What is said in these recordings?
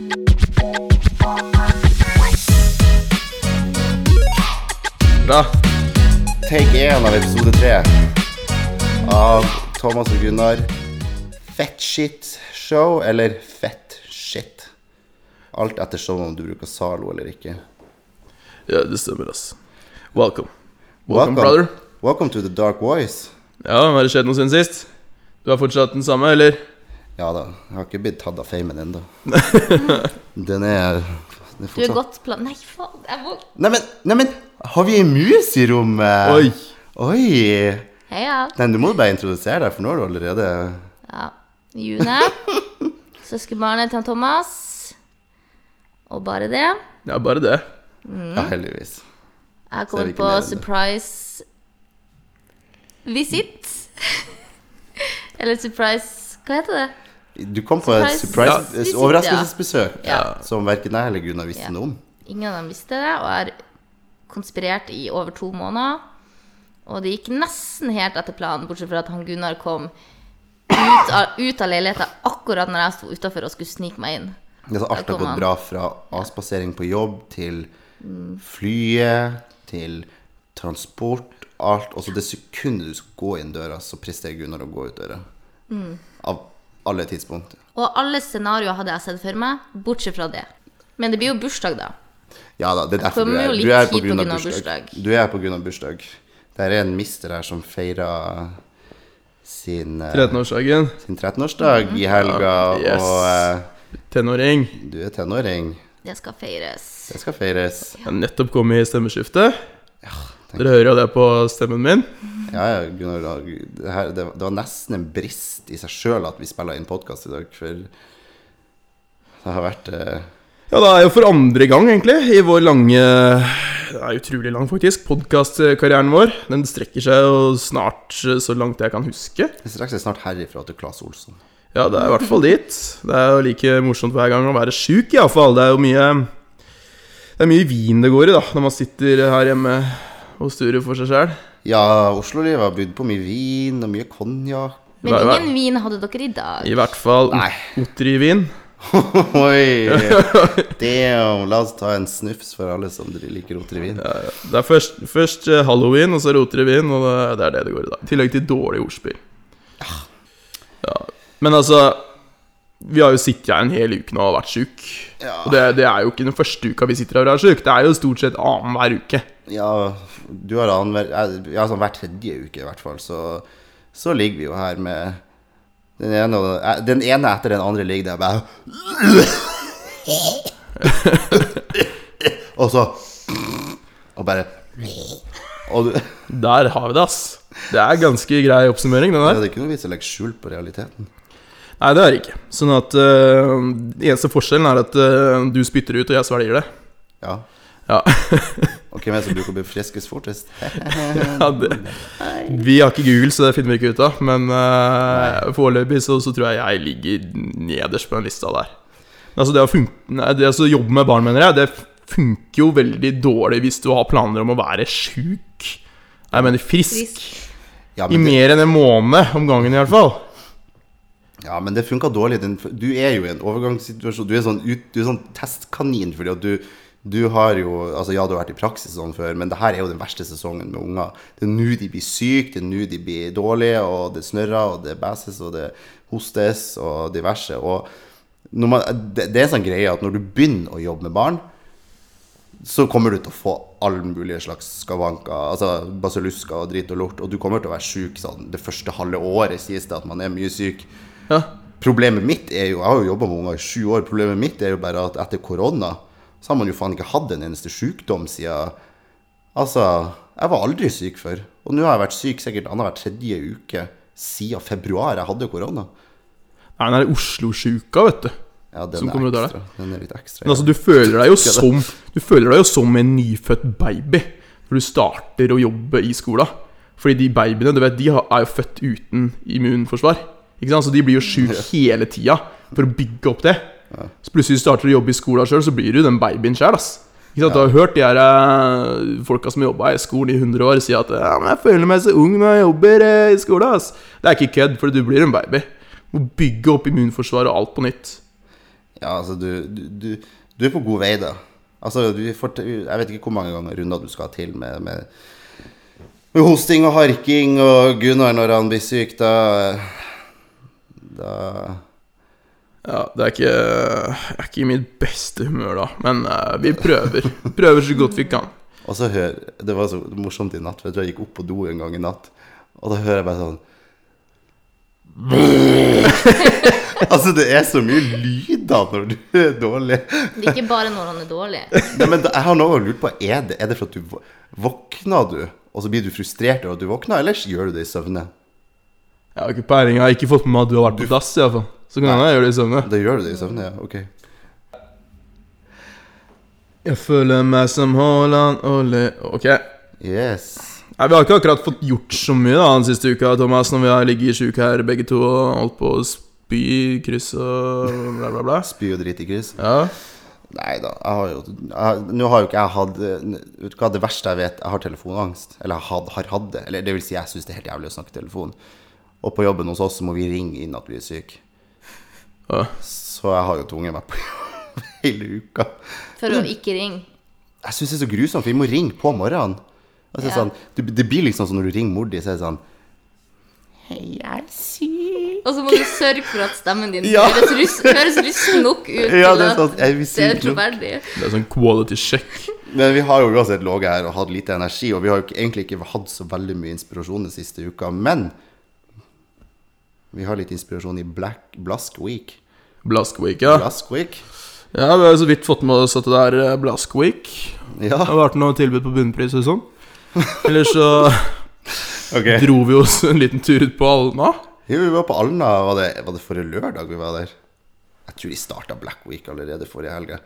Bra. Take 1 av episode 3 av Thomas og Gunnar. Fett shit show, eller fett shit. Alt ettersom om du bruker Zalo eller ikke. Ja, det stemmer, ass. Welcome. Welcome, brother. Welcome to the dark voice. Ja, har det skjedd noe siden sist? Du har fortsatt den samme, eller? Ja da, jeg har ikke blitt tatt av famen ennå. Den er, den er Du er godt plan... Nei, faen. Jeg må Neimen, nei, har vi ei mus i rommet? Oi. Oi. Heia. Nei, du må bare introdusere deg, for nå har du allerede Ja. June. Søskenbarnet til Thomas. Og bare det. Ja, bare det. Ja, heldigvis. Jeg er ikke på surprise visit. Eller surprise Hva heter det? Du kom på et Surprise ja. overraskelsesbesøk Ja. som verken jeg eller Gunnar visste noe om. Ingen av dem visste det, og har konspirert i over to måneder. Og det gikk nesten helt etter planen, bortsett fra at han Gunnar kom ut av, ut av leiligheten akkurat når jeg sto utafor og skulle snike meg inn. Har alt har gått bra fra avspasering på jobb til flyet, til transport, alt. Og så det sekundet du skal gå inn døra, så presterer Gunnar å gå ut døra. Mm. Av alle tidspunkt. Og alle scenarioer hadde jeg sett for meg, bortsett fra det. Men det blir jo bursdag, da. Ja da, det er derfor du er, du er på grunn av bursdag. bursdag. Du er på grunn av bursdag. Det er en mister her som feirer sin, eh, 13-årsdagen. sin 13-årsdag i helga, Yes. og uh, Tenåring. du er tenåring. Det skal feires. Det skal feires. Jeg har nettopp kommet i stemmeskiftet. tenk- Dere hører jo det på stemmen min. Ja, ja, Gunnar, det, her, det, var nesten en brist i seg sjøl at vi spiller inn podkast i dag, for det har vært eh, Ja, det er jo for andre gang, egentlig, i vår lange Det er utrolig lang, faktisk. Podkastkarrieren vår. Den strekker seg jo snart så langt jeg kan huske. Den strekker seg snart herifra til Claes Olsson. Ja, det er i hvert fall dit. Det er jo like morsomt hver gang å være sjuk, iallfall. Det er jo mye Det er mye vin det går i, da, når man sitter her hjemme og Sture for seg sjøl? Ja, Oslo-livet har bydd på mye vin og mye konjakk. Men Hva- hva- ingen vin hadde dere i dag. I hvert fall. Otrivin. Oi! Damn! La oss ta en snufs for alle som liker rotervin. Det er først, først eh, halloween, og så Otrivin, og det, det er det det går i dag. I tillegg til dårlig ordspill. Ja. Men altså Vi har jo sittet her en hel uke nå og vært sjuke. Ja. Og det, det er jo ikke den første uka vi sitter her og er sjuke. Det er jo stort sett annenhver uke. Ja, du har annenhver Ja, sånn hver tredje uke i hvert fall, så, så ligger vi jo her med den ene, og- eh, den ene etter den andre ligger der bare Og så Og bare Og du Der har vi det, ass. Det er ganske grei oppsummering, den Det der. er ikke noe vits å legge skjul på realiteten. Nei, det er det ikke. Sånn at uh, Eneste forskjellen er at uh, du spytter ut, og jeg svelger det. Ja. Ja. Og hvem er det som bruker å bli friskest fortest? ja det. Vi har ikke Google, så det finner vi ikke ut av. Men uh, foreløpig så, så tror jeg jeg ligger nederst på den lista der. Altså det å, nei, det å jobbe med barn, mener jeg, det funker jo veldig dårlig hvis du har planer om å være sjuk. Jeg mener frisk. Frisk. Ja, I det, mer enn en måned om gangen, i hvert fall. ja, men det funka dårlig. Du er jo i en overgangssituasjon. Du er sånn, ut, du er sånn testkanin fordi at du du har jo Altså, ja, du har vært i praksis sånn før, men det her er jo den verste sesongen med unger. Det er nå de blir syke, det er nå de blir dårlige, og det snørrer, og det bæses, og det hostes, og diverse. Og man, det, det er sånn greie at når du begynner å jobbe med barn, så kommer du til å få alle mulige slags skavanker, altså basillusker og drit og lort, og du kommer til å være syk sånn det første halve året, sies det at man er mye syk. Ja. Problemet mitt er jo Jeg har jo jobba med unger i sju år. Problemet mitt er jo bare at etter korona så har man jo faen ikke hatt en eneste sykdom siden Altså, jeg var aldri syk før. Og nå har jeg vært syk sikkert annenhver tredje uke siden februar jeg hadde korona. Er den er Oslo-sjuka, vet du. Ja, den er ekstra. Den er litt ekstra. Men altså, du føler deg jo som Du føler deg jo som en nyfødt baby når du starter å jobbe i skolen. Fordi de babyene du vet, de er jo født uten immunforsvar. Ikke sant? Så de blir jo sjuke hele tida for å bygge opp det. Så plutselig starter du å jobbe i skolen sjøl, så blir du den babyen sjøl. Ikke sant? Du har hørt de her eh, folka som jobba i skolen i 100 år, si at ja, men 'jeg føler meg så ung når jeg jobber eh, i skolen'. ass. Det er ikke kødd, for du blir en baby. Du Må bygge opp immunforsvaret og alt på nytt. Ja, altså, du, du, du, du er på god vei, da. Altså, du får, jeg vet ikke hvor mange ganger runder du skal til med, med, med hosting og harking og Gunnar når han blir syk, da Da Ja, det er ikke Jeg er ikke i mitt beste humør da, men uh, vi prøver. Prøver så godt vi kan. Og så hør Det var så morsomt i natt, for jeg tror jeg gikk opp på do en gang i natt, og da hører jeg bare sånn Altså, det er så mye lyder når du er dårlig. Det er ikke bare når han er dårlig. Nei, men jeg har noen gang lurt på Er det, er det for at du våkner du, og så blir du frustrert over at du våkner, eller gjør du det i søvne? Jeg har ikke peiling. Jeg har ikke fått med meg at du har vært på dass, iallfall. Så kan jeg gjøre det i søvne. Da gjør du det i søvne, ja. Ok. Jeg føler meg som Haaland, ole Ok. Yes. Nei, Vi har ikke akkurat fått gjort så mye da den siste uka, Thomas, når vi har ligget sjuke her begge to og holdt på å spy, kryss og bla, bla, bla. Spy og drit i kryss. Ja. Nei da, jeg har jo jeg, Nå har jo ikke jeg hatt Vet du hva, det verste jeg vet, jeg har telefonangst. Eller jeg had, har hatt det. Eller det vil si, jeg syns det er helt jævlig å snakke telefon. Og på jobben hos oss så må vi ringe inn at vi er syke. Ja. Så jeg har jo tvunget meg på jobb hele uka. For å ikke ringe. Jeg syns det er så grusomt, for vi må ringe på morgenen. Altså, Ja. sånn, det, det blir liksom sånn når du ringer mor di, så er det sånn Hei, jeg er syk. Og så må du sørge for at stemmen din Ja. høres, rus høres rusk nok ut Ja, det er sånn. Jeg vil det er troverdig. Det er sånn quality check. Men vi har jo uansett ligget her og hatt lite energi, og vi har jo egentlig ikke hatt så veldig mye inspirasjon den siste uka. Men vi har litt inspirasjon i Black Blask Week. Blask Week, ja. Blask Week? Ja, Vi har så vidt fått med oss at det er eh, Blask Week. Ja, Det har vært noe tilbud på bunnpris og sånn. Eller så okay. dro vi oss en liten tur ut på Alna. Jo, vi var på Alna, var det, var det forrige lørdag vi var der? Jeg tror de starta Black Week allerede forrige helg.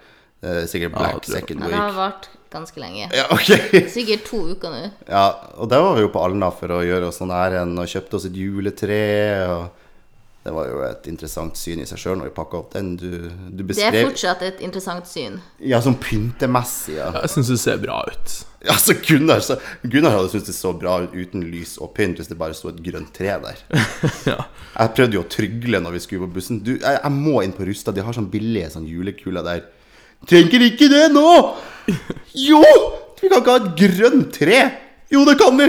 Er sikkert Black ja. Second Week det har Week. Ganske lenge. Ja, ok. Sikkert to uker nå. Ja, og der var vi jo på Alna for å gjøre oss sånn ærend og kjøpte oss et juletre. Og det var jo et interessant syn i seg sjøl når vi pakka opp den. Du, du Det er fortsatt et interessant syn. Ja, sånn pyntemessig, ja. Jeg syns det ser bra ut. Ja, så Gunnar, så Gunnar hadde syntes det så bra ut uten lys og pynt hvis det bare sto et grønt tre der. Ja. Jeg prøvde jo å trygle når vi skulle på bussen. Du, jeg, jeg må inn på Rusta. De har sånn billige sånn julekuler der. Trenger ikke det nå! Jo! Vi kan ikke ha et grønt tre! Jo, det kan vi!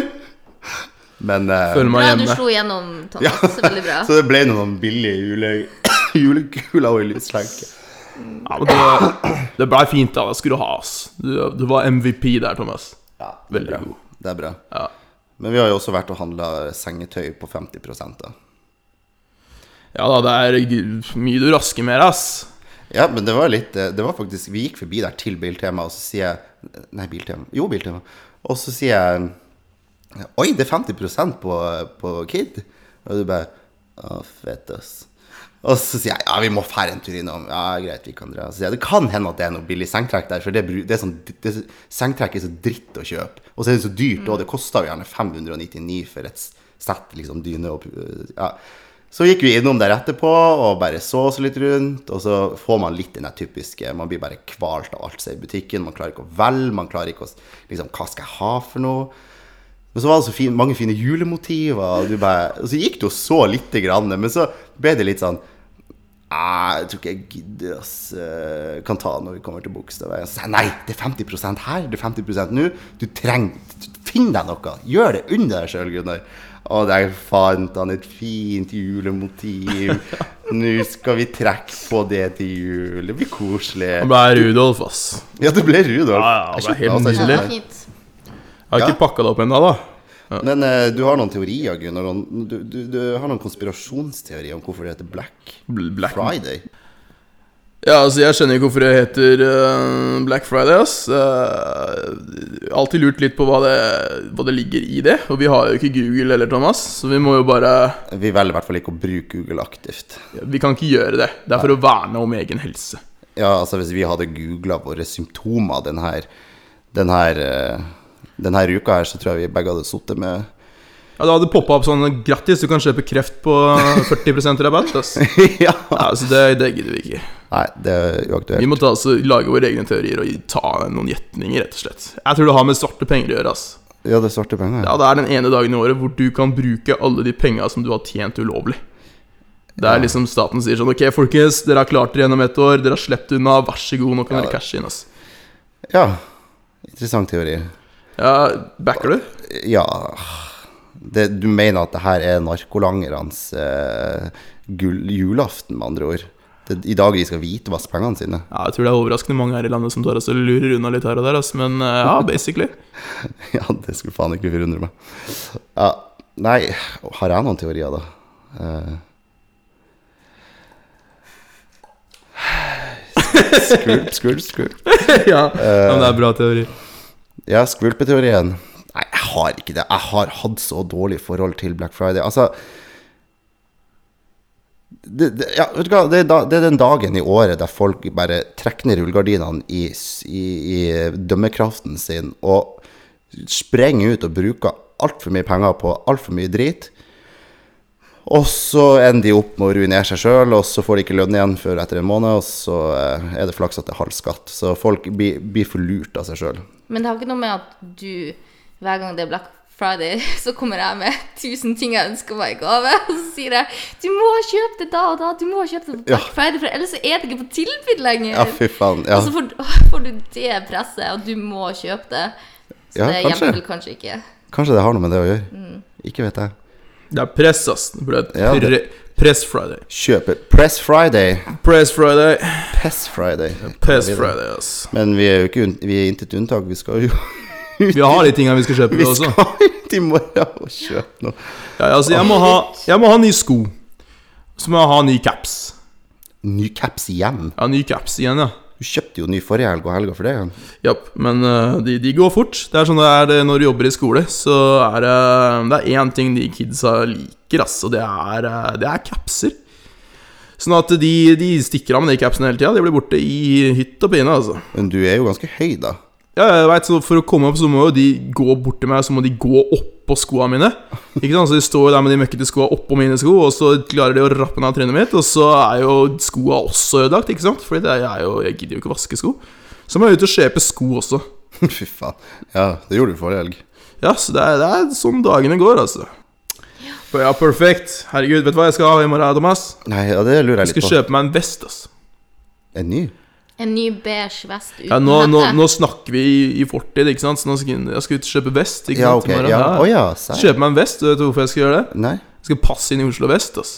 Men uh, Følg meg Bra du slo igjennom, Thomas. ja, Veldig bra. Så det ble noen billige jule, julekuler og lyslenke. Ja, men det, det blei fint, da. Det skulle du ha, ass. Du, du var MVP der, Thomas. Ja, Veldig bra. god. Det er bra. Ja. Men vi har jo også vært og handla sengetøy på 50 da. ja da, det er mye du rasker med, ass. Ja, men det var litt eh, Det var faktisk Vi gikk forbi der til Biltema, og så sier jeg Nei, Biltema. Jo, Biltema. Og så sier jeg Oi, det er 50% på, på Kid. Og du bare Å, fett, ass. Og så sier jeg ja, vi må fære en tur innom. Ja, greit, vi kan dra. Så sier jeg det kan hende at det er noe billig sengtrekk der, for det, det er sånn det, Sengtrekk er så dritt å kjøpe. Og så er det så dyrt, og det koster jo gjerne 599 for et sett liksom dyne og Ja. Så gikk vi innom der etterpå og bare så oss litt rundt. Og så får man litt den typiske Man blir bare kvalt av alt som er i butikken. Man klarer ikke å velge. Man klarer ikke å liksom, Hva skal jeg ha for noe? Men så var det så fin, mange fine julemotiver, og, bare, og så gikk det jo så lite grann. Men så ble det litt sånn «Ah, Jeg tror ikke jeg gidder, ass. Eh, Kan ta når vi kommer til Bogstadveien. Så sa jeg nei, det er 50% her, det er 50% nå. Du trenger Finn deg noe. Gjør det under deg sjøl, Gunnar. Og der fant han et fint julemotiv. Nå skal vi trekke på det til jul. Det blir koselig. Det ble Rudolf, ass. Ja, det ble Rudolf. Ja, ja, det ble helt Ja, nydelig. Jeg har Ja. ikke pakka det opp ennå, da. Men uh, du har noen teorier, Gunnar. Du, du, du har noen konspirasjonsteorier om hvorfor det heter Black Black Friday. Ja, altså, jeg skjønner ikke hvorfor det heter uh, Black Friday, ass. Uh, alltid lurt litt på hva det, hva det ligger i det. Og vi har jo ikke Google heller, Thomas, så vi må jo bare Vi velger i hvert fall ikke å bruke Google aktivt. Vi kan ikke gjøre det. Det er for å verne om egen helse. Ja, altså Hvis vi hadde googla våre symptomer denne, her, denne her, eh, her uka her, så tror jeg vi begge hadde sittet med Ja, Da hadde det poppa opp sånn 'Grattis, du kan kjøpe kreft på 40 rabatt. Ass. Ja! Ja, så det, det gidder vi ikke. Nei, det er Vi må ta, altså, lage våre egne teorier og ta noen gjetninger, rett og slett. Jeg tror det har med svarte penger å gjøre. ass. Ja, det er svarte penger. Ja, Det er den ene dagen i året hvor du kan bruke alle de penga som du har tjent ulovlig. Det er liksom staten sier sånn Ok, folkens, dere har klart dere gjennom et år. Dere har sluppet unna. Vær så god, nå kan dere cashe inn. ass Ja. Interessant teori. Ja, backer du? Ja det, Du mener at det her er narkolangernes eh, gull, julaften, med andre ord? Det, I dag de skal hvitvaske pengene sine? Ja, jeg tror det er overraskende mange her i landet som tar oss og lurer unna litt her og der, ass. Men eh, ja, basically. Ja, det skulle faen ikke forundre meg. Ja, nei, har jeg noen teorier, da? Uh... Skvulp, skvulp, skvulp. ja, men det er bra teori. Ja, skvulpeteorien. Nei, jeg har ikke det. Jeg har hatt så dårlig forhold til Black Friday. Altså det, det, ja, vet du hva? Det, det er den dagen i året der folk bare trekker ned rullegardinene i, i, i dømmekraften sin og sprenger ut og bruker altfor mye penger på altfor mye drit. Og så ender de opp med å ruinere seg sjøl, og så får de ikke lønn igjen før etter en måned, og så eh, er det flaks at det er halv skatt. Så folk blir, blir for lurt av seg sjøl. Men det har ikke noe med at du, hver gang det er Black Friday, så kommer jeg med tusen ting jeg ønsker meg i gave. Og så sier jeg du må kjøpe det da og da, du må kjøpe det på Black Ja. Friday, for ellers så er det ikke på tilbud lenger. Ja, fy faen. Ja. Og så får, får du det presset, og du må kjøpe det. Så Ja, det hjelper vel kanskje ikke. Kanskje det har noe med det å gjøre. Mm. Ikke vet jeg. Det er press, ass. Det ble Ja, det- pre Press Friday. Kjøpe Press Friday. Press Friday. Press Friday. Press Friday, ass. Men vi er jo ikke vi er intet unntak. Vi skal jo Vi har de tingene vi skal kjøpe Vi også. skal ut i morgen og kjøpe noe. Ja, altså, jeg må ha, jeg må ha nye sko. Så må jeg ha ny caps. Ny caps igjen. Ja, ny caps igjen, ja. Du kjøpte jo ny forrige helg og helga for det igjen. Japp, men eh, de, de går fort. Det er sånn det er det når du jobber i skole. Så er det Det er én ting de kidsa liker, ass, og det er, eh, det er capser. Sånn at de, de stikker av med de capsene hele tida. De blir borte i hytt og pine, altså. Men du er jo ganske høy, da. Ja, jeg vet, så For å komme opp så må jo de gå bort til meg, så må de gå oppå skoa mine. Ikke sant, Så de står jo der med de møkkete skoa oppå mine sko, og så klarer de å rappe ned trynet mitt, og så er jo skoa også ødelagt, ikke sant? Fordi det er jo, jeg gidder jo ikke å vaske sko. Så må jeg ut og kjøpe sko også. Fy faen. Ja, det gjorde du forrige helg. Ja, så det er, det er sånn dagene går, altså. Ja, perfekt. Herregud, vet du hva jeg skal ha i morgen, Thomas? Nei, ja, det lurer Jeg litt jeg skal kjøpe meg en vest, altså. En ny? En ny beige vest uten Ja, nå, nå, nå snakker vi i, i fortid, ikke sant? Så nå skal jeg, jeg skal ut og kjøpe vest. Ikke Ja, sant? ok. Ja. Oh, ja. Kjøpe meg en vest. Vet du hvorfor jeg skal gjøre det? Nei? Jeg skal passe inn i Oslo vest, Ass.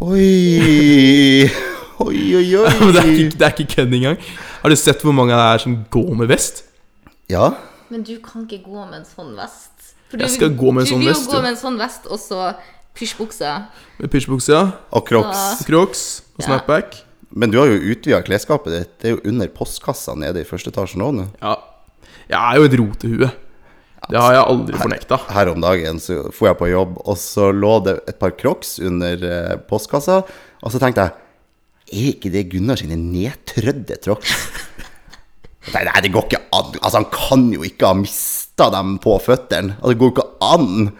Oi Oi, oi, oi. det er ikke, det er ikke kødd engang. Har du sett hvor mange det er som går med vest? Ja. Men du kan ikke gå med en sånn vest. For Jeg skal gå med en du sånn vil jo gå med en sånn vest og så pysjbukse. Med pysjbukse, ja. Og crocs. Crocs og Ja. Men du har jo utvida klesskapet ditt. Det er jo under postkassa nede i første etasje nå. nå. Ja. Jeg er jo et rotehue. Det har jeg aldri fornekta. Her om dagen så for jeg på jobb, og så lå det et par crocs under eh, postkassa. Og så tenkte jeg Er ikke det Gunnar sine nedtrødde crocs? Nei, Nei, det går ikke an. Altså, han kan jo ikke ha mista dem på føttene. Altså, det går jo ikke an.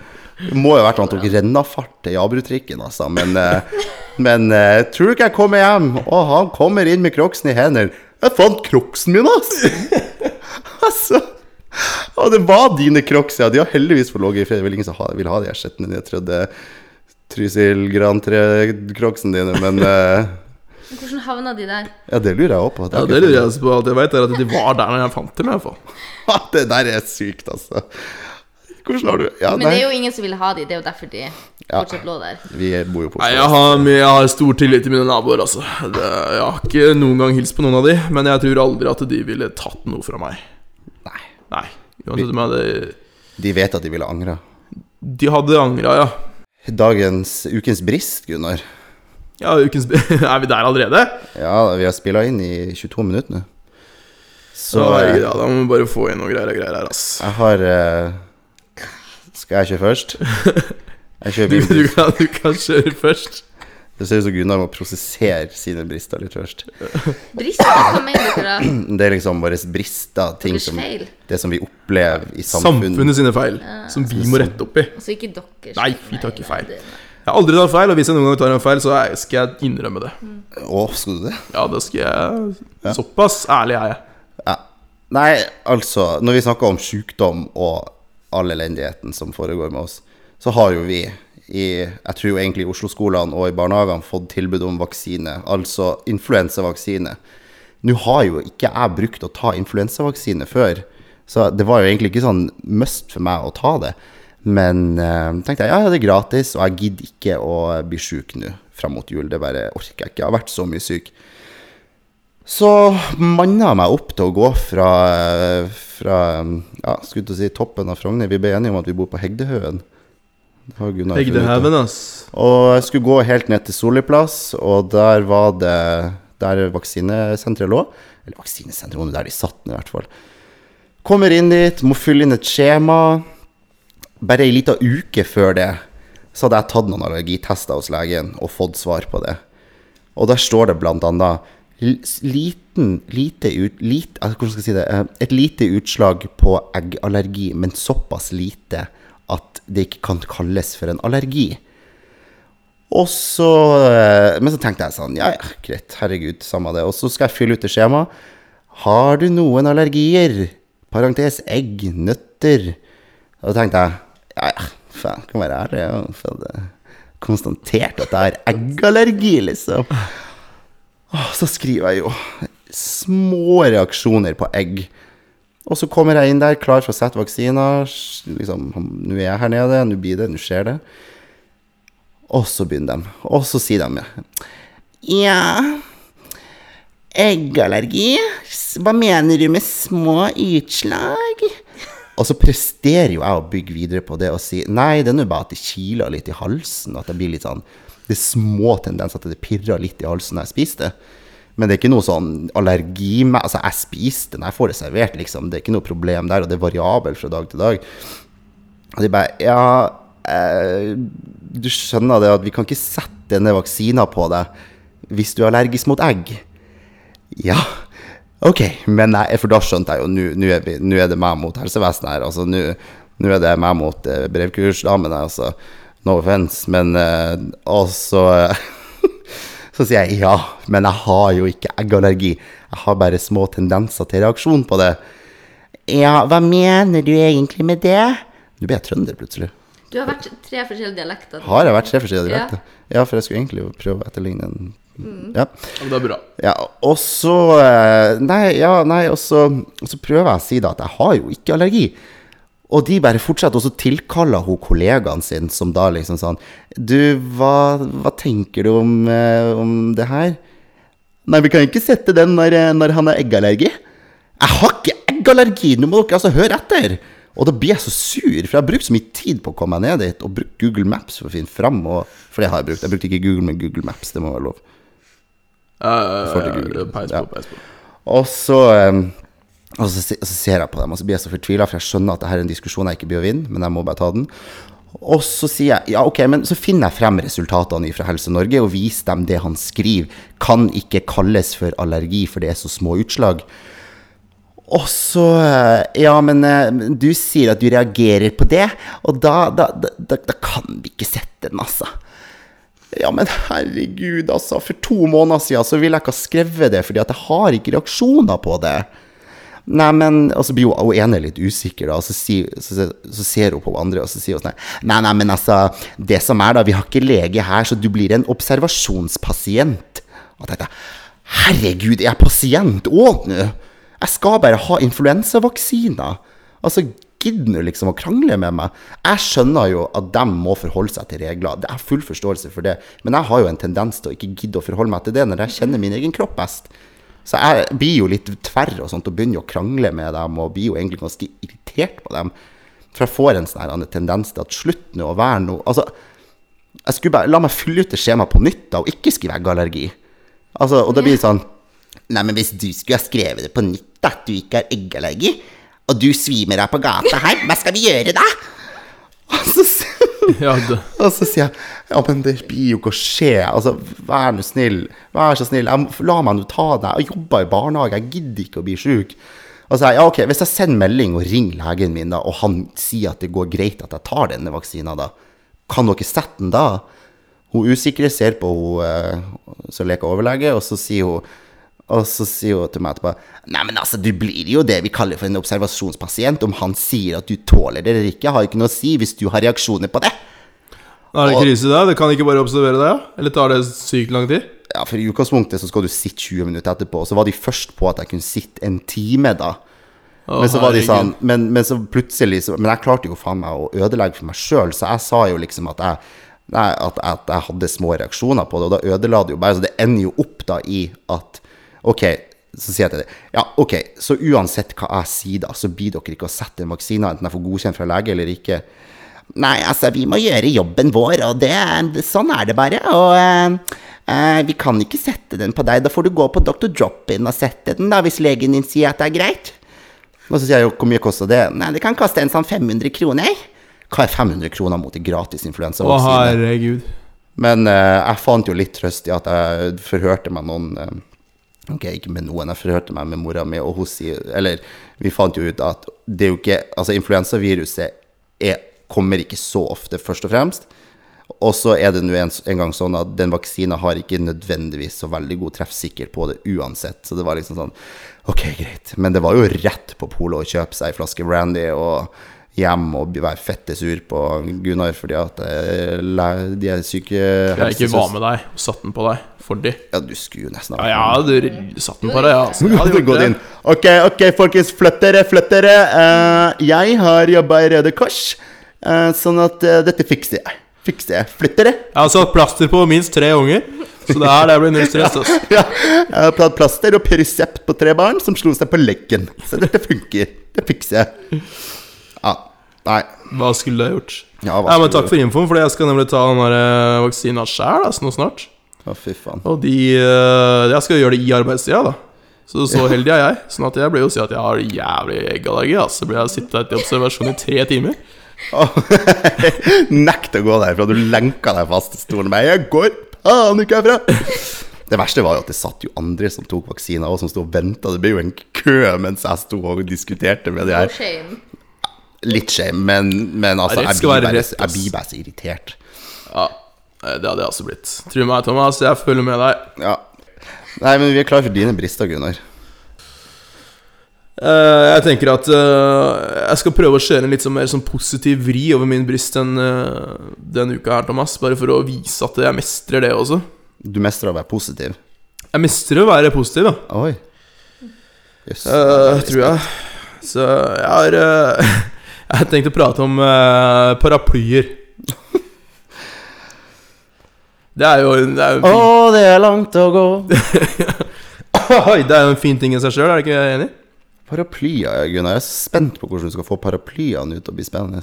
Det må jo ha vært at han tok rennafart til Jabrutrikken, altså. Men, eh, men uh, tror du ikke jeg kommer hjem, og han kommer inn med crocsen i hendene? Jeg fant crocsen min, altså! altså. Og det var dine crocs, ja. De har heldigvis fått ligge i fred. Det er vel ingen som vil ha de her Jeg nedtrødde Trysil Grand 3-crocsen dine, men uh, Hvordan havna de der? ja, det lurer jeg òg på. Ja, det lurer jeg også på. Alt jeg vet, er at de var der når jeg fant dem, i hvert fall. Det der er sykt, altså. Hvordan har du Ja, Men det er jo ingen som vil ha de, det er jo derfor de fortsatt lå der. Vi bor jo på Nei, jeg har, jeg har stor tillit til mine naboer, altså. Det, jeg har ikke noen gang hilst på noen av de, men jeg tror aldri at de ville tatt noe fra meg. Nei. Nei. Jeg hadde De vet at de ville angra. De hadde angra, ja. Dagens Ukens brist, Gunnar. Ja, ukens Er vi der allerede? Ja, vi har spilla inn i 22 minutter nå. Så Så eh, ja, Da må vi bare få inn noe greier og greier her, ass. jeg har uh, Skal jeg kjøre først? Jeg kjører Du, du, kan, du kan kjøre først. Det ser ut som Gunnar må prosessere sine brister litt først. Brister, hva mener dere? Det er liksom våre brister, ting som feil? Det som vi opplever i samfunnet. Samfunnet sine feil, som vi må rette opp i. Altså ikke deres. Nei, vi tar ikke feil. Jeg har aldri tatt feil, og hvis jeg noen gang tar en feil, så skal jeg innrømme det. Å, skal du det? Ja, det skal jeg Såpass ærlig er jeg. Ja. Nei, altså, når vi snakker om sykdom og all elendigheten som foregår med oss, så har jo vi i jeg tror jo egentlig i Oslo-skolene og i barnehagene fått tilbud om vaksine, altså influensavaksine. Nå har jo ikke jeg brukt å ta influensavaksine før, så det var jo egentlig ikke sånn must for meg å ta det. Men eh, tenkte jeg ja, det er gratis, og jeg gidder ikke å bli sjuk nå fram mot jul. Det bare orker jeg ikke. Jeg har vært så mye syk. Så manna jeg meg opp til å gå fra, fra ja, skulle til å si toppen av Frogner. Vi ble enige om at vi bor på Hegdehaugen. Hegdehaugen, ass. Og jeg skulle gå helt ned til Solli plass, og der var det der vaksinesenteret lå. Eller vaksinesenteret, der de satt i hvert fall. Kommer inn dit, må fylle inn et skjema. Bare ei lita uke før det så hadde jeg tatt noen allergitester hos legen og fått svar på det. Og der står det blant annet liten, lite ut, lit, hvordan skal jeg si det, eh, et lite utslag på eggallergi, men såpass lite at det ikke kan kalles for en allergi. Og så, eh, men så tenkte jeg sånn, ja ja, greit, herregud, samme det. Og så skal jeg fylle ut det skjemaet. Har du noen allergier? Parentes egg, nøtter. Og da tenkte jeg, ja ja, faen, kan være ærlig. Jeg fått konstatert at jeg har eggallergi, liksom. Og Så skriver jeg jo små reaksjoner på egg. Og så kommer jeg inn der klar for å sette vaksiner. Liksom, nå er jeg her nede, nå blir det, nå skjer det. Og så begynner de. Og så sier de Ja, eggallergi? Hva mener du med små utslag? Og så presterer jo jeg å bygge videre på det og si nei, det er nå bare at det kiler litt i halsen. At det blir litt sånn Det er små tendenser til at det pirrer litt i halsen når jeg spiser det. Men det er ikke noe sånn allergi med Altså, jeg spiser den, jeg får det servert, liksom. Det er ikke noe problem der, og det er variabelt fra dag til dag. Og de bare Ja, eh, du skjønner det at vi kan ikke sette denne vaksina på deg hvis du er allergisk mot egg. Ja, ok, men nei, for da skjønte jeg jo nå- er, er det meg mot helsevesenet her. Altså, nå er det meg mot eh, brevkursdamene, altså. No offense, men eh, Og så sier jeg ja, men jeg har jo ikke eggallergi. Jeg har bare små tendenser til reaksjon på det. Ja, hva mener du egentlig med det? Nå ble jeg trønder plutselig. Du har vært tre forskjellige dialekter. Har jeg vært tre forskjellige dialekter? Ja, for jeg skulle egentlig jo prøve å etterligne en mm. Ja, men det er bra. Ja, og så eh, Nei, ja, nei, og så, og så prøver jeg å si da at jeg har jo ikke allergi. Og de bare fortsatte, og så tilkaller hun kollegaen sin, som da liksom sånn Du, hva, hva tenker du om, eh, om det her? Nei, vi kan ikke sette den når, eh, når han har eggallergi. Jeg har ikke eggallergi! Nå må dere altså høre etter! Og da blir jeg så sur, for jeg har brukt så mye tid på å komme meg ned dit, og brukt Google Maps for å finne fram. Og, for det har jeg brukt. Jeg brukte ikke Google, men Google Maps. Det må være lov. Ja, ja, ja, ja, ja, peis Ja. peis på. Og så, um, og, så, og så ser jeg på dem, og så blir jeg så fortvila, for jeg skjønner at dette er en diskusjon jeg ikke blir å vinne, men jeg må bare ta den. Og så sier jeg ja, ok, men så finner jeg frem resultatene fra Helse Norge og viser dem det han skriver. Kan ikke kalles for allergi, for det er så små utslag. Og så eh, Ja, men eh, du sier at du reagerer på det, og da, da, da, da kan vi ikke sette den, altså. Ja, men herregud, altså. For to måneder siden så ville jeg ikke ha skrevet det, fordi at jeg har ikke reaksjoner på det. Nei, men Og så blir hun, ene litt usikker, da, og så, si, så, så ser hun på andre, og så sier hun sånn Nei, nei, men altså, det som er, da, vi har ikke lege her, så du blir en observasjonspasient. Og tenkte Herregud, er jeg pasient òg nå? Jeg skal bare ha influensavaksiner. Altså, gidder nå liksom å krangle med meg. Jeg skjønner jo at de må forholde seg til regler. Jeg har full forståelse for det. Men jeg har jo en tendens til å ikke gidde å forholde meg til det når jeg kjenner min egen kropp best. Så jeg blir jo litt tverr og sånt og begynner å krangle med dem og blir jo egentlig ganske irritert på dem. For jeg får en sånn tendens til at slutt nå å være noe Altså, jeg skulle bare la meg fylle ut det skjemaet på nytt da, og ikke skrive eggallergi. Altså, og da blir det sånn Nei, men hvis du skulle ha skrevet det på nytt, da, at du ikke har eggallergi, og du svimer deg på gata her, hva skal vi gjøre da? Ja, og så sier jeg ja, men det blir jo ikke å skje. Altså, vær nå snill. Vær så snill. Jeg, la meg nå ta deg. Jeg jobber i barnehage. Jeg gidder ikke å bli sjuk. Og så jeg ja, ok, hvis jeg sender melding og ringer legen min, da, og han sier at det går greit at jeg tar denne vaksina, da, kan dere sette den da? Hun usikre ser på hun eh, som leker overlege, og så sier hun og så sier hun til meg etterpå Nei, men altså, du blir jo det vi kaller for en observasjonspasient. Om han sier at du tåler det eller ikke, har ikke noe å si hvis du har reaksjoner på det. Da Er det krise da? Det kan ikke bare observere deg, ja? Eller tar det sykt lang tid? Ja, for i utgangspunktet så skal du sitte 20 minutter etterpå, og så var de først på at jeg kunne sitte en time da. Å, Men så var de sånn Men, men så plutselig så, Men jeg klarte jo faen meg å ødelegge for meg sjøl, så jeg sa jo liksom at jeg at, at jeg hadde små reaksjoner på det, og da ødela det jo bare. Så det ender jo opp da i at OK, så sier jeg til deg Ja, OK, så uansett hva jeg sier da, så blir dere ikke å sette en vaksine, enten jeg får godkjent fra lege eller ikke. Nei, altså, vi må gjøre jobben vår, og det, sånn er det bare. Og eh, eh, vi kan ikke sette den på deg. Da får du gå på Dr. Drop-in og sette den, da, hvis legen din sier at det er greit. Og så sier jeg jo, hvor mye koster det? Nei, det kan koste en sånn 500 kroner. Hva er 500 kroner mot en gratis Å, influensavaksine? herregud. Men eh, jeg fant jo litt trøst i at jeg forhørte meg noen eh, Ok, ikke med noen, jeg forhørte meg med mora mi, og hun sier Eller vi fant jo ut at det er jo ikke Altså, influensaviruset er, kommer ikke så ofte, først og fremst. Og så er det nå en, en gang sånn at den vaksina har ikke nødvendigvis så veldig god treffsikker på det uansett. Så det var liksom sånn Ok, greit. Men det var jo rett på polet å kjøpe seg ei flaske brandy og hjem og være fette sur på Gunnar fordi at eh, de er syke Jeg ikke var med deg og satte den på deg for de. Ja, du skulle jo nesten ha Ja, ja, du satte den på deg, ja. Altså. Jeg hadde gått inn. Ok, ok, folkens. Flytt dere, flytt dere. Eh, jeg har jobba i Røde Kors, eh, sånn at dette fikser jeg. Fikser jeg. Flytt dere. Jeg har satt plaster på minst tre unger, så det her det blir null stress. Altså. Ja, jeg har platt plaster og Pyresept på tre barn som slo seg på leggen. Så dette funker. Det fikser jeg. Ja. Nei. Hva skulle du ha gjort? Ja, hva Nei, men Takk for infoen, for jeg skal nemlig ta den der eh, vaksina sjæl altså, nå snart. Å, fy faen. Og de eh, Jeg skal gjøre det i arbeidstida, da. Så så heldig er jeg. Sånn at jeg blir jo si at jeg har jævlig eggallergi. Altså. Så blir jeg sitte til observasjon i tre timer. Nekt å gå derfra. Du lenka deg fast i stolen. Men jeg går faen ikke herfra. Det verste var jo at det satt jo andre som tok vaksiner, og som sto og venta. Det ble jo en kø mens jeg sto og diskuterte med de No her. Litt shame, men, men altså, jeg blir bare, rett, jeg blir bare så irritert. Ja, eh, Det hadde jeg også blitt. Tro meg, Thomas. Jeg følger med deg. Ja. Nei, men vi er klar for dine brister, Gunnar. Uh, jeg tenker at uh, jeg skal prøve å kjøre en litt sånn mer sånn positiv vri over min brist den, uh, denne uka her, Thomas. Bare for å vise at jeg mestrer det også. Du mestrer å være positiv. Jeg mestrer å være positiv, da. Oi. Yes, tror jeg. Så jeg har Jeg tenkte å prate om uh, paraplyer. Det er jo en- det er jo Å, fin, det er langt å gå. Oi, det er jo en fin ting i seg sjøl, er du ikke enig? Paraplyer, Gunnar. Jeg er spent på hvordan du skal få paraplyene ut og bli spennende.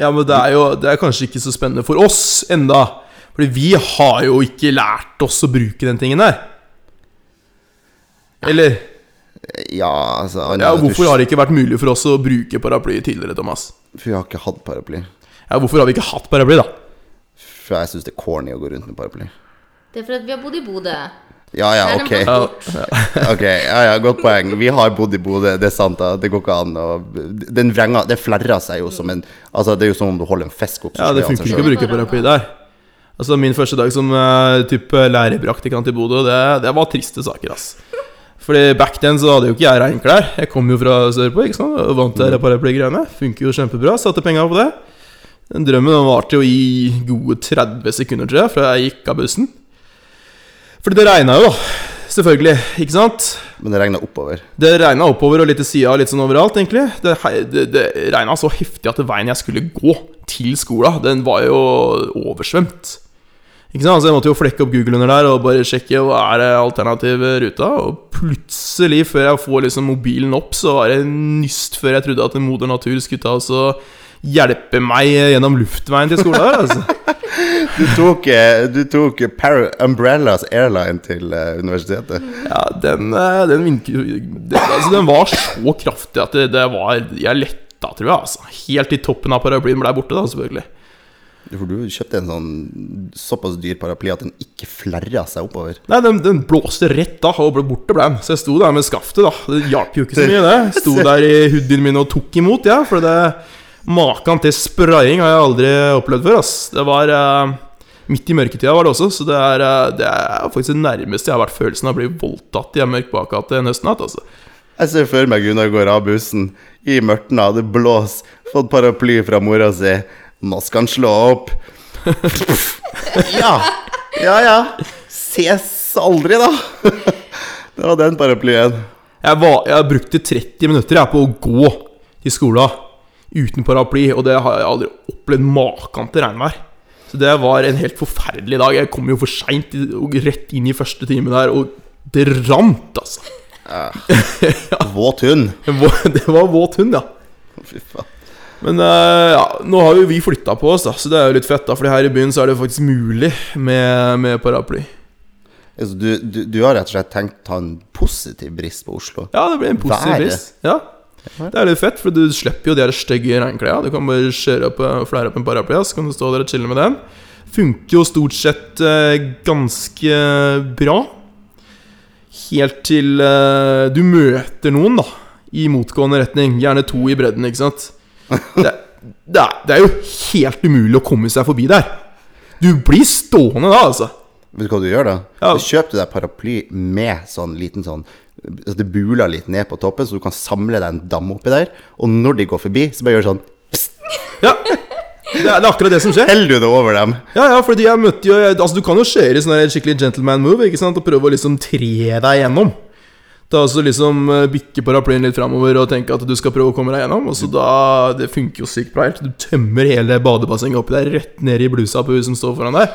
Ja, men det er jo Det er kanskje ikke så spennende for oss enda Fordi vi har jo ikke lært oss å bruke den tingen der. Eller Ja, altså ja, Hvorfor har det ikke vært mulig for oss å bruke paraply tidligere, Thomas? For vi har ikke hatt paraply. Ja, Hvorfor har vi ikke hatt paraply, da? For jeg syns det er corny å gå rundt med paraply. Det er fordi vi har bodd i Bodø. Ja ja, ok. Ok, ja ja, Godt poeng. Vi har bodd i Bodø, det er sant. da Det går ikke an å Den vrenga Det flerrer seg jo som en Altså, det er jo som om du holder en fisk opp. ja, det funker ikke å bruke paraply der. Altså Min første dag som uh, type lærerpraktikant i Bodø, det, det var triste saker, ass. Fordi back then så hadde jo ikke jeg regnklær. Jeg kom jo fra sørpå, ikke sant. Og vant til paraplygreiene. Funker jo kjempebra. Satte penga på det. Den drømmen den varte jo i gode 30 sekunder, tror jeg, fra jeg gikk av bussen. Fordi det regna jo, da. Selvfølgelig. Ikke sant? Men det regna oppover. Det regna oppover og litt til sida litt sånn overalt, egentlig. Det, det, det regna så heftig at veien jeg skulle gå til skolen, den var jo oversvømt. Ikke sant? Så jeg måtte jo flekke opp Google under der og bare sjekke hva er det alternative ruta. Og plutselig, før jeg får liksom mobilen opp, så var det nyst før jeg trodde at en moder natur skulle ta oss og hjelpe meg gjennom luftveien til skolen. her, Altså. Du tok, eh, du tok Umbrellas Airline til eh, universitetet. Ja, den, eh, den, den, altså, den var så kraftig at det, det var Jeg letta, tror jeg. Altså. Helt i toppen av paraplyen ble jeg borte, da, selvfølgelig. For du kjøpte en sånn såpass dyr paraply at den ikke flerra seg oppover. Nei, den, den blåste rett da, og ble borte ble den. Så jeg sto der med skaftet, da. Det hjalp jo ikke så mye, det. Sto der i hoodien min og tok imot, ja. For det maken til spraying har jeg aldri opplevd før, ass. Det var eh, Midt i mørketida var det også, så det er, eh, det er faktisk det nærmeste jeg har vært følelsen av å bli voldtatt i en mørk bakgate en høstnatt, altså. Jeg ser for meg Gunnar går av bussen i mørten, det blåser, fått paraply fra mora si. Nå skal han slå opp. Ja, ja, ja. Ses aldri, da. Det var den paraplyen. Jeg, var, jeg brukte 30 minutter jeg, på å gå til skolen uten paraply, og det har jeg aldri opplevd maken til regnvær. Så det var en helt forferdelig dag. Jeg kom jo for seint og rett inn i første time der, og det rant, altså. Våt hund. Det var våt hund, ja. Fy faen. Men eh, ja, nå har jo vi flytta på oss, da, så det er jo litt fett. da Fordi her i byen så er det faktisk mulig med, med paraply. Altså, du, du, du har rett og slett tenkt å ta en positiv brist på Oslo? Ja, det blir en positiv brist. Ja. Det er litt fett, for du slipper jo de stygge regnklærne. Du kan bare kjøre opp, flere opp en paraply, så kan du stå der og chille med den. Funker jo stort sett eh, ganske bra. Helt til eh, du møter noen, da. I motgående retning. Gjerne to i bredden, ikke sant. Det, det, er, det er jo helt umulig å komme seg forbi der. Du blir stående da, altså. Vet du hva du gjør da? Ja. Du kjøper deg paraply med sånn liten sånn Så Det buler litt ned på toppen, så du kan samle deg en dam oppi der. Og når de går forbi, så bare gjør sånn Ja, det er, det er akkurat det som skjer. Heller du det over dem? Ja, ja, fordi jeg møtte jo Altså, du kan jo kjøre i sånn skikkelig gentleman move, ikke sant, og prøve å liksom tre deg gjennom. Da også liksom eh, bikke paraplyen litt framover og tenke at du skal prøve å komme deg gjennom. Og så da Det funker jo sykt bra helt. Du tømmer hele badebassenget oppi deg, rett ned i blusa på hun som står foran deg.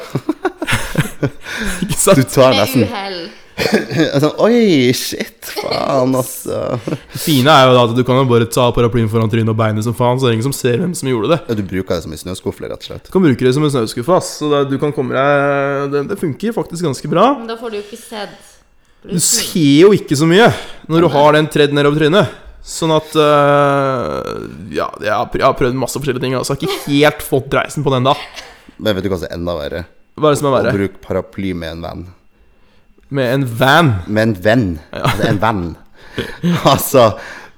ikke sant? Du tar nesten sånn, Oi, shit, faen, altså. Det fine er jo da at du kan jo bare ta paraplyen foran trynet og beinet som faen, så det er ingen som ser hvem som gjorde det. Ja, du bruker det som en snøskuffe, rett og slett. Du kan bruke det som en snøskuffe, ass. Så det, du kan komme deg det, det funker faktisk ganske bra. Men da får du jo ikke sett Du ser jo ikke så mye når du har den tredd nedover trynet. Sånn at uh, Ja, jeg har, prøvd, masse forskjellige ting. Altså. Jeg har ikke helt fått dreisen på den da. Men vet du hva som er enda verre? Hva er det som er verre? Å bruke paraply med en venn. Med en van. Med en venn. Altså en venn. altså,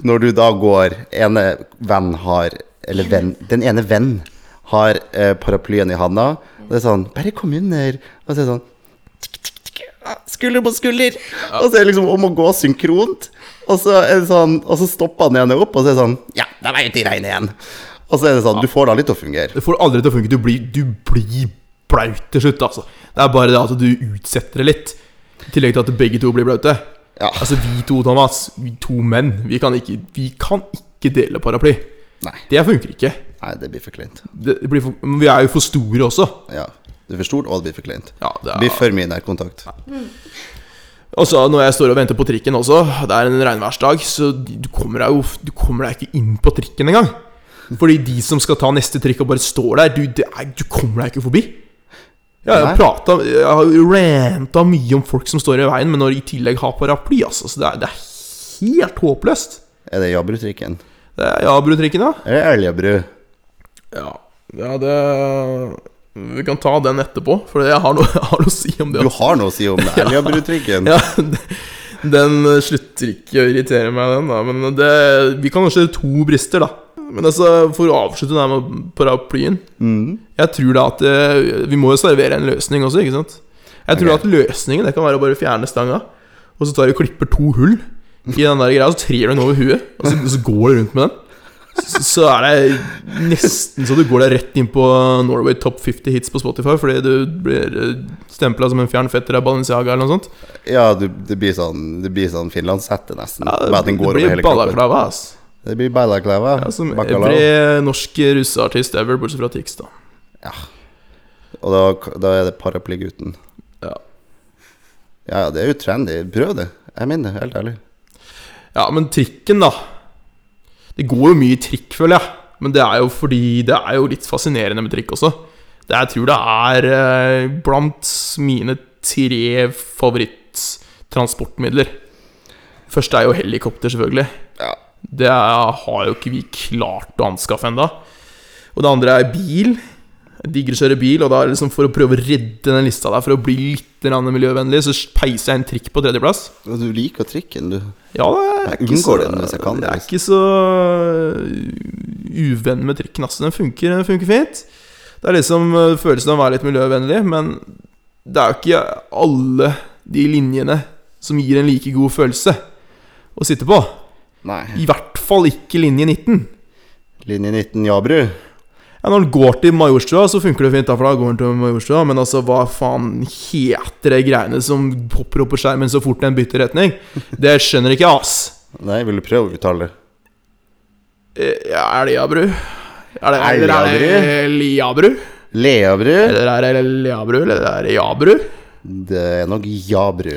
når du da går Ene venn har Eller venn Den ene venn har eh, paraplyen i handa. Og det er sånn Bare kom under. Og så er det sånn Skulder på skulder. Og så er det liksom om å gå synkront. Og så, er det sånn, og så stopper han ene opp, og så er det sånn Ja, da var jeg ute i regnet igjen. Og så er det sånn Du får det aldri til å fungere. Det får aldri til å fungere. Du blir, du blir blaut til slutt, altså. Det er bare det at du utsetter det litt. I tillegg til at begge to blir blaute. Ja. Altså, vi to, Thomas, vi to menn, vi kan ikke, vi kan ikke dele paraply. Nei. Det funker ikke. Nei, det blir for kleint. Det blir for, men vi er jo for store også. Ja. Det er for stort, og det blir for kleint. Ja, det er... Det blir for mye nærkontakt. Og så når jeg står og venter på trikken også, det er en regnværsdag, så du kommer deg jo du kommer deg ikke inn på trikken engang. Fordi de som skal ta neste trikk og bare står der, du, det er, du kommer deg ikke forbi. Jeg har pratet, jeg har ranta mye om folk som står i veien, men når de i tillegg har paraply, altså, så det er, det er helt håpløst. Er det Jabru-trikken? Det er Jabru-trikken, ja. Eller Eljabru? ja. Ja, det Vi kan ta den etterpå, for jeg har noe, jeg har noe å si om det. Du har noe å si om Elgabrutrikken? Ja, den slutter ikke å irritere meg, den, da. Men det, vi kan kanskje to brister, da. Men altså, for å avslutte det her med paraplyen Mm. Jeg tror da at eh, Vi må jo servere en løsning også, ikke sant? Jeg tror okay. at løsningen det kan være å bare fjerne stanga, og så tar vi og klipper to hull i den der greia, så trer du den over huet, og så, så går du rundt med den. Så, er det nesten så du går deg rett inn på Norway Top 50 Hits på Spotify fordi du blir stempla som en fjern fetter av Balenciaga eller noe sånt. Ja, du, det blir sånn Det blir sånn finlandshette, nesten. Ja, går det blir balaklava, ass. Det blir balaklava. Ja, som every norsk russeartist ever, bortsett fra Tix, da. Ja. Og da, da er det paraplygutten. Ja. Ja, det er jo trendy. Prøv det. Jeg mener det, helt ærlig. Ja, men trikken, da. Det går jo mye trikk, føler jeg. Men det er jo fordi det er jo litt fascinerende med trikk også. Det jeg tror det er eh, blant mine tre favorittransportmidler. Første er jo helikopter, selvfølgelig. Ja. Det har jo ikke vi klart å anskaffe enda Og det andre er bil. Digger å kjøre bil, og da liksom for å prøve å redde den lista der, for å bli litt miljøvennlig, så peiser jeg en trikk på tredjeplass. Og Du liker trikken, du. Ja, jeg er ikke så, den hvis jeg kan, jeg er ikke så uh, uvenn med trikken. Altså. Den funker, den funker fint. Det er liksom uh, følelsen av å være litt miljøvennlig, men det er jo ikke alle de linjene som gir en like god følelse å sitte på. Nei. I hvert fall ikke linje 19. Linje 19 Jabru. Ja, Når han går til Majorstua, så funker det fint, da, for da går han til Majorstua. Men altså, hva faen heter det greiene som popper opp på skjermen så fort den bytter retning? Det skjønner ikke jeg, ass. Nei, vil du prøve å uttale det? Eh, Ja, er det Jabru? Er det, eller er det Liabru? Leabru? Eller er det Liabru, eller er det Jabru? Det er nok Jabru.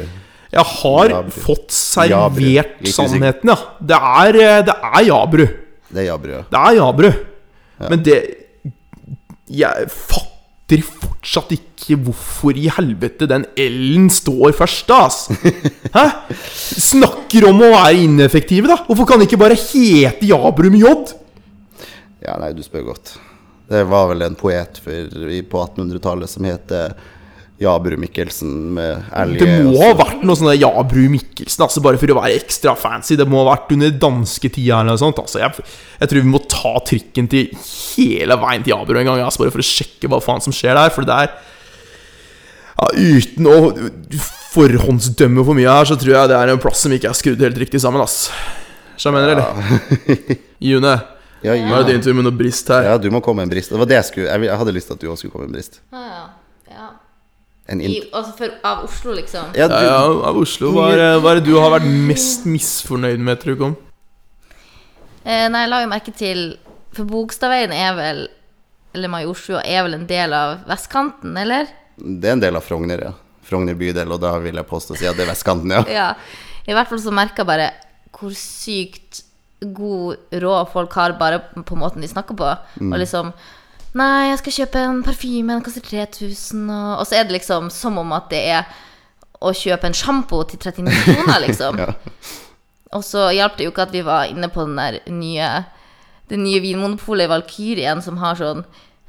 Jeg har Jabru. fått servert sannheten, ja. Det er, eh, det er Jabru. Det er Jabru, ja. Det er Jabru. Men det Jeg fatter fortsatt ikke hvorfor i helvete den L-en står først, da, ass. Hæ? Snakker om å være ineffektive, da. Hvorfor kan det ikke bare hete Jabrum J? Ja, nei, du spør godt. Det var vel en poet for, på 1800-tallet som Jabru Mikkelsen med elg Det må ha vært noe sånn der Jabru Mikkelsen, altså bare for å være ekstra fancy. Det må ha vært under dansketida eller noe sånt. Altså, jeg, jeg tror vi må ta trikken til hele veien til Jabru en gang, altså, bare for å sjekke hva faen som skjer der. For det er ja, Uten å forhåndsdømme for mye her, så tror jeg det er en plass som ikke er skrudd helt riktig sammen, ass. Skjønner du, eller? June, Ja, nå er det din tur med noe brist her. ja, du må komme med en brist. Det var det jeg skulle Jeg, hadde lyst til at du også skulle komme med en brist. Ah, ja. ja. En I, altså for, av Oslo, liksom. ja, du, Ja, ja, av Oslo, hva er, det- hva er det du har vært mest misfornøyd med, tror du? Eh, nei, jeg la jo merke til For Bogstadveien er vel Eller Majorstua er vel en del av vestkanten, eller? Det er en del av Frogner, ja. Frogner bydel, og da vil jeg påstå å si at det er vestkanten, ja. Ja. I hvert fall så merka jeg bare hvor sykt god råd folk har bare på måten de snakker på. Og liksom Nei, jeg skal kjøpe en parfyme, den koster 3000, og, og så er det liksom som om at det er å kjøpe en sjampo til 39 kroner, liksom. Ja. Og så hjalp det jo ikke at vi var inne på den der nye Det nye vinmonopolet Valkyrien som har sånn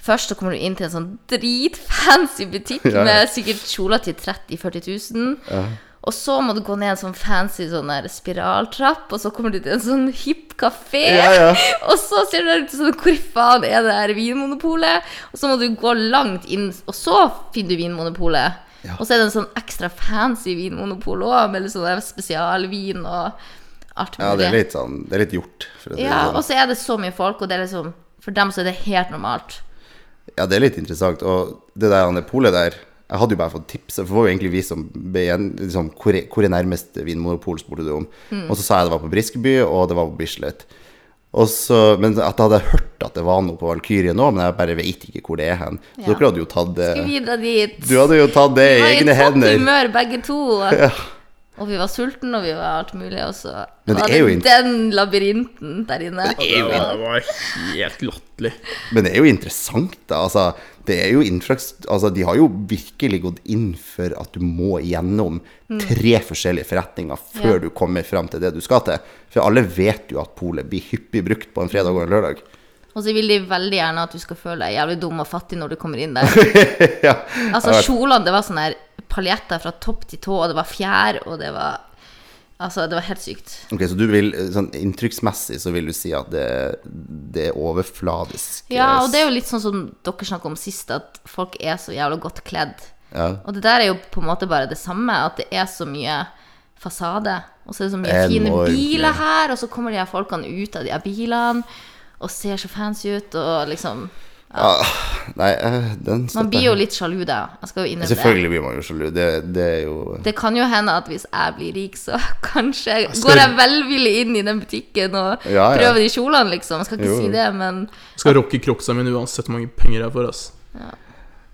Først så kommer du inn til en sånn dritfancy butikk Ja, ja. med sikkert kjoler til 30 000-40 000. Og så må du gå ned en sånn fancy sånn der spiraltrapp, og så kommer du til en sånn hipp kafé. Ja, ja. Og så ser du der ute sånn Hvor faen er det her Vinmonopolet? Og så må du gå langt inn, og så finner du Vinmonopolet. Og så er det en sånn ekstra fancy vinmonopol òg, med litt sånn spesialvin og alt mulig. ja, det er litt sånn Det er litt gjort, Ja, sånn. og så er det så mye folk, og det er liksom For dem så er det helt normalt. Ja, det er litt interessant. Og det der polet der Jeg hadde jo bare fått tips, for det var jo egentlig vi som ble igjen liksom, hvor, hvor er nærmest vinmonopol, spurte du om. Mm. Og så sa jeg det var på Briskeby, og det var på Bislett. Så, men at jeg hadde hørt at det var noe på Valkyrien nå, men jeg bare vet ikke hvor det er hen. Så Ja. dere hadde jo tatt det? Du hadde jo tatt det i egne hender. Vi var i topp hender. humør begge to. Ja. Og vi var sultne, og vi var alt mulig. Og så var det jo det den labyrinten der inne. Det var, det var helt latterlig. Men det er jo interessant, da. Altså, det er jo altså, de har jo virkelig gått inn for at du må gjennom tre forskjellige forretninger før Mm. Ja. du kommer fram til det du skal til. For alle vet jo at polet blir hyppig brukt på en fredag og en lørdag. Og så vil de veldig gjerne at du skal føle deg jævlig dum og fattig når du kommer inn der. ja. Altså Kjolene, det var sånn her paljetter fra topp til tå, og det var fjær, og det var Altså, det var helt sykt. Ok, Så du vil, sånn inntrykksmessig så vil du si at det, det er overfladisk? Ja, og det er jo litt sånn som dere snakka om sist, at folk er så jævla godt kledd. Ja. Og det der er jo på en måte bare det samme, at det er så mye fasade. Og så er det så mye Enormt fine biler her, og så kommer de her folkene ut av de her bilene og ser så fancy ut, og liksom Ah, nei, eh, den Man blir jo litt sjalu, da. Jeg jo. Selvfølgelig blir man jo sjalu. Det, det er jo Det kan jo hende at hvis jeg blir rik, så kanskje Skal- går jeg velvillig inn i den butikken og Ja, ja. prøver de kjolene, liksom. Jeg skal ikke Jo. si det, men Jeg skal rocke crocsa mine uansett hvor mange penger jeg får. ass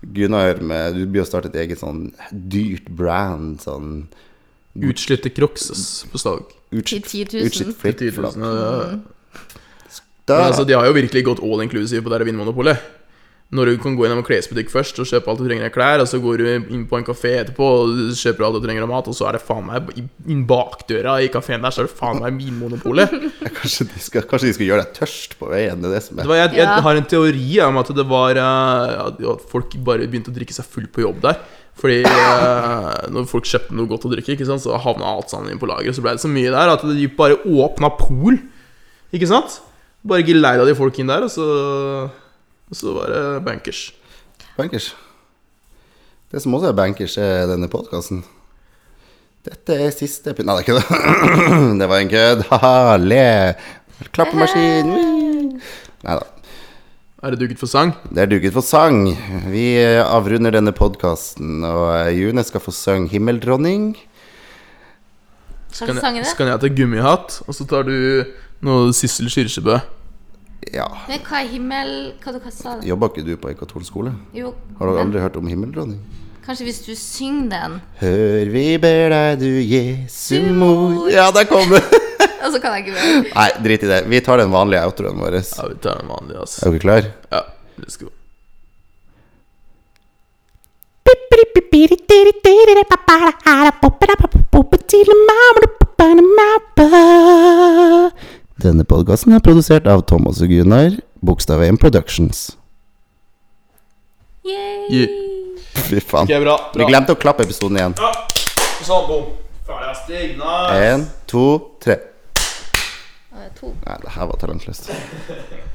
Gunnar, med, du blir å starte et eget sånn dyrt brand. Sånn Utslitte crocs ass, på slag. Til 10 000. Utslitt For 10 flip-flop. 000, ja. Da- Men altså, de har jo virkelig gått all inclusive på det der Vinmonopolet. Når du kan gå innom en klesbutikk først og kjøpe alt du trenger av klær, og så går du inn på en kafé etterpå og kjøper alt du trenger av mat, og så er det faen meg i- inn bakdøra i kafeen der, så er det faen meg Vinmonopolet. Kanskje de, skal, kanskje de skal gjøre deg tørst på veien? Det er det som Det er var, jeg, jeg har en teori om at det var eh, At folk bare begynte å drikke seg full på jobb der. Fordi eh, når folk kjøpte noe godt å drikke, ikke sant, så havna alt sammen inn på lageret. Så ble det så mye der at de bare åpna pol. Ikke sant? Bare geleida de folk inn der, og så, og så var det bankers. bankers. Det som også er bankers, er denne podkasten. Dette er siste. Nei, det er ikke det. det var en kødd. Ha-ha, le. Klappemaskin. Nei da. Er det duket for sang? Det er duket for sang. Vi eh, avrunder denne podkasten, og eh, June skal få synge 'Himmeldronning'. Så kan, jeg, så kan jeg ta gummihatt, og så tar du noe Sissel Kyrkjebø. Ja, Men hva er himmel... Hva, hva sa du? Jobba ikke du på ei katolsk skole? Jo, Har du aldri hørt om 'Himmeldronning'? kanskje hvis du synger den, Hør vi ber deg, du Jesu mor Ja, der kom den! og så kan jeg ikke mer. Nei, drit i det. Vi tar den vanlige outroen vår. Ja, vi tar den vanlige, altså. Er dere klar? Ja, let's go. Denne podkasten er produsert av Thomas og Gunnar, Bokstav 1 Productions. Yay! Yeah. Fy faen. Okay, bra. Vi glemte å klappe episoden igjen. Ja, sånn, bom. Ferdig, Astrid. Stig, nice. Én, to, tre. Nei, To. Nei, det her var talentløst.